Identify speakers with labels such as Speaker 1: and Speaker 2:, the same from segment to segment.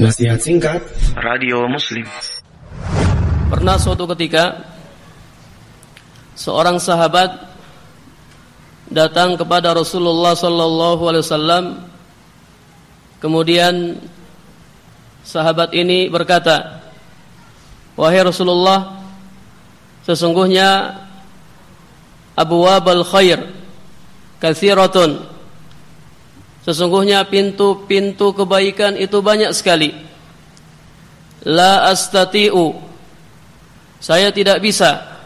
Speaker 1: Nasihat singkat.
Speaker 2: Radio Muslim.
Speaker 3: Pernah suatu ketika seorang sahabat datang kepada Rasulullah sallallahu alaihi wasallam. Kemudian sahabat ini berkata Wahai Rasulullah sesungguhnya abwabal khair kathiratun Sesungguhnya pintu-pintu kebaikan itu banyak sekali. La astati'u. Saya tidak bisa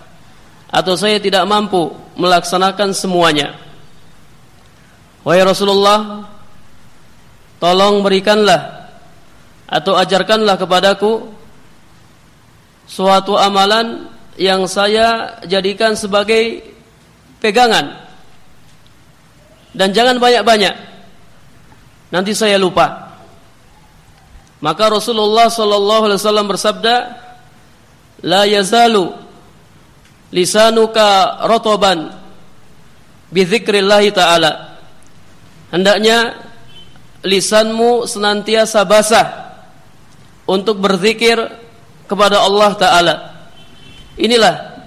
Speaker 3: atau saya tidak mampu melaksanakan semuanya. Wahai Rasulullah, tolong berikanlah atau ajarkanlah kepadaku suatu amalan yang saya jadikan sebagai pegangan. Dan jangan banyak-banyak nanti saya lupa. Maka Rasulullah sallallahu alaihi wasallam bersabda, "La yazalu lisanuka rataban bi dzikrillah taala." Hendaknya lisanmu senantiasa basah untuk berzikir kepada Allah taala. Inilah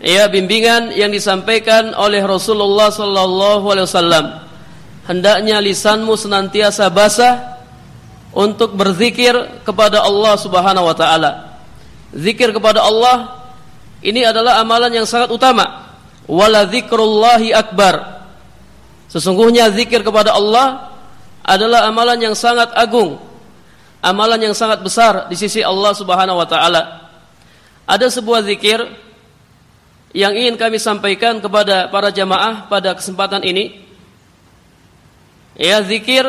Speaker 3: ya bimbingan yang disampaikan oleh Rasulullah sallallahu alaihi wasallam hendaknya lisanmu senantiasa basah untuk berzikir kepada Allah Subhanahu wa taala. Zikir kepada Allah ini adalah amalan yang sangat utama. Wala dzikrullahi akbar. Sesungguhnya zikir kepada Allah adalah amalan yang sangat agung. Amalan yang sangat besar di sisi Allah Subhanahu wa taala. Ada sebuah zikir yang ingin kami sampaikan kepada para jamaah pada kesempatan ini ya zikir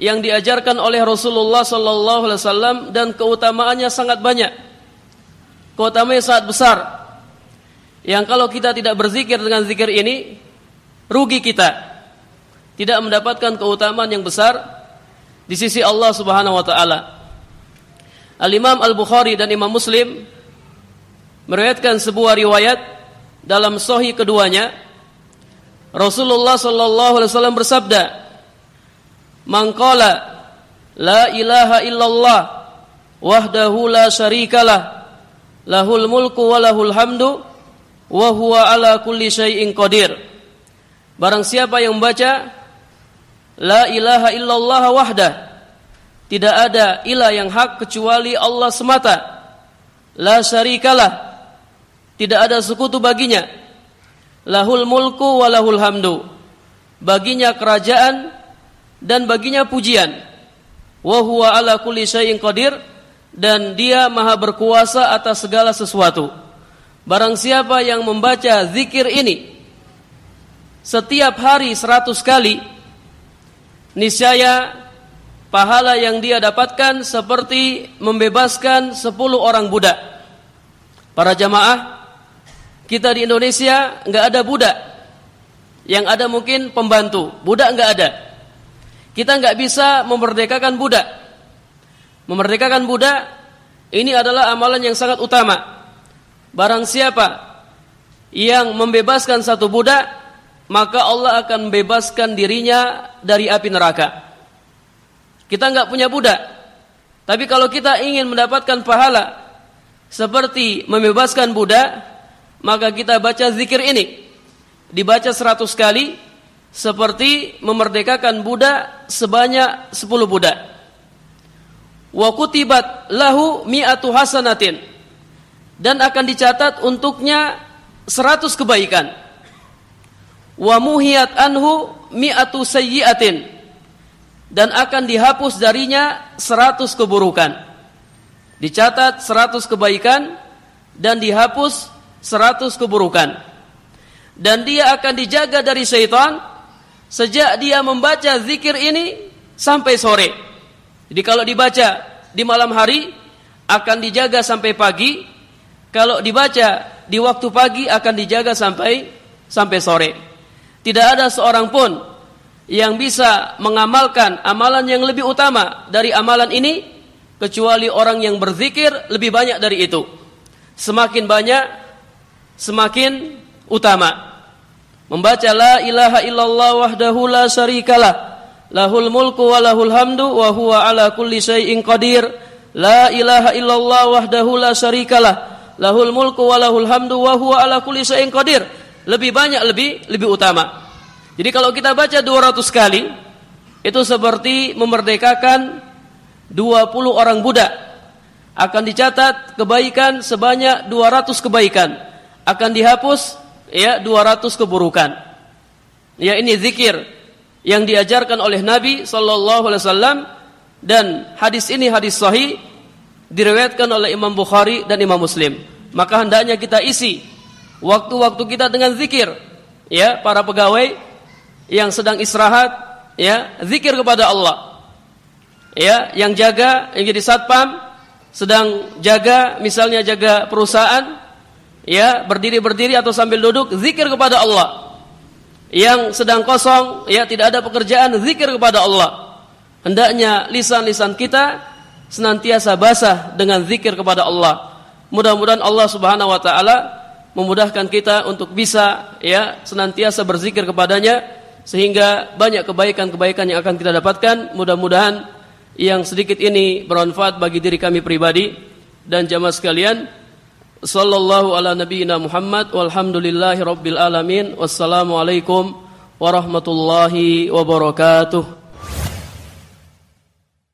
Speaker 3: yang diajarkan oleh Rasulullah sallallahu alaihi wasallam dan keutamaannya sangat banyak. Keutamaannya sangat besar. Yang kalau kita tidak berzikir dengan zikir ini, rugi kita. Tidak mendapatkan keutamaan yang besar di sisi Allah Subhanahu wa taala. Al-Imam Al-Bukhari dan Imam Muslim meriwayatkan sebuah riwayat dalam sahih keduanya Rasulullah sallallahu alaihi wasallam bersabda Man qala la ilaha illallah wahdahu la syarikalah lahul mulku wa lahul hamdu wa huwa ala kulli syai'in qadir. Barang siapa yang membaca la ilaha illallah wahdah tidak ada ilah yang hak kecuali Allah semata. La syarikalah tidak ada sekutu baginya. Lahul mulku wa lahul hamdu. Baginya kerajaan dan baginya pujian. Wa huwa ala kulli syai'in qadir dan dia maha berkuasa atas segala sesuatu. Barang siapa yang membaca zikir ini setiap hari seratus kali, niscaya pahala yang dia dapatkan seperti membebaskan sepuluh orang budak. Para jamaah, kita di Indonesia nggak ada budak. Yang ada mungkin pembantu, budak nggak ada. Kita nggak bisa memerdekakan budak. Memerdekakan budak ini adalah amalan yang sangat utama. Barang siapa yang membebaskan satu budak, maka Allah akan membebaskan dirinya dari api neraka. Kita nggak punya budak, tapi kalau kita ingin mendapatkan pahala seperti membebaskan budak, maka kita baca zikir ini. Dibaca seratus kali, seperti memerdekakan budak sebanyak 10 budak. Wa kutibat lahu mi'atu hasanatin dan akan dicatat untuknya 100 kebaikan. Wa muhiyat anhu mi'atu sayyi'atin dan akan dihapus darinya 100 keburukan. Dicatat 100 kebaikan dan dihapus 100 keburukan. Dan dia akan dijaga dari syaitan sejak dia membaca zikir ini sampai sore. Jadi kalau dibaca di malam hari akan dijaga sampai pagi. Kalau dibaca di waktu pagi akan dijaga sampai sampai sore. Tidak ada seorang pun yang bisa mengamalkan amalan yang lebih utama dari amalan ini kecuali orang yang berzikir lebih banyak dari itu. Semakin banyak semakin utama. Membaca la ilaha illallah wahdahu la syarikalah lahul mulku wa lahul hamdu wa huwa ala kulli syai'in qadir. La ilaha illallah wahdahu la syarikalah lahul mulku wa lahul hamdu wa huwa ala kulli syai'in qadir. Lebih banyak lebih lebih utama. Jadi kalau kita baca 200 kali itu seperti memerdekakan 20 orang budak. Akan dicatat kebaikan sebanyak 200 kebaikan. Akan dihapus ya 200 keburukan ya ini zikir yang diajarkan oleh Nabi sallallahu alaihi wasallam dan hadis ini hadis sahih diriwayatkan oleh Imam Bukhari dan Imam Muslim. Maka hendaknya kita isi waktu-waktu kita dengan zikir. Ya, para pegawai yang sedang istirahat, ya, zikir kepada Allah. Ya, yang jaga, yang jadi satpam sedang jaga misalnya jaga perusahaan, ya, berdiri-berdiri atau sambil duduk, zikir kepada Allah. Yang sedang kosong, ya, tidak ada pekerjaan, zikir kepada Allah. Hendaknya lisan-lisan kita senantiasa basah dengan zikir kepada Allah. Mudah-mudahan Allah Subhanahu wa taala memudahkan kita untuk bisa ya senantiasa berzikir kepadanya sehingga banyak kebaikan-kebaikan yang akan kita dapatkan. Mudah-mudahan yang sedikit ini bermanfaat bagi diri kami pribadi dan jamaah sekalian. Sallallahu ala nabiyyina Muhammad walhamdulillahi rabbil alamin. Wassalamualaikum warahmatullahi wabarakatuh.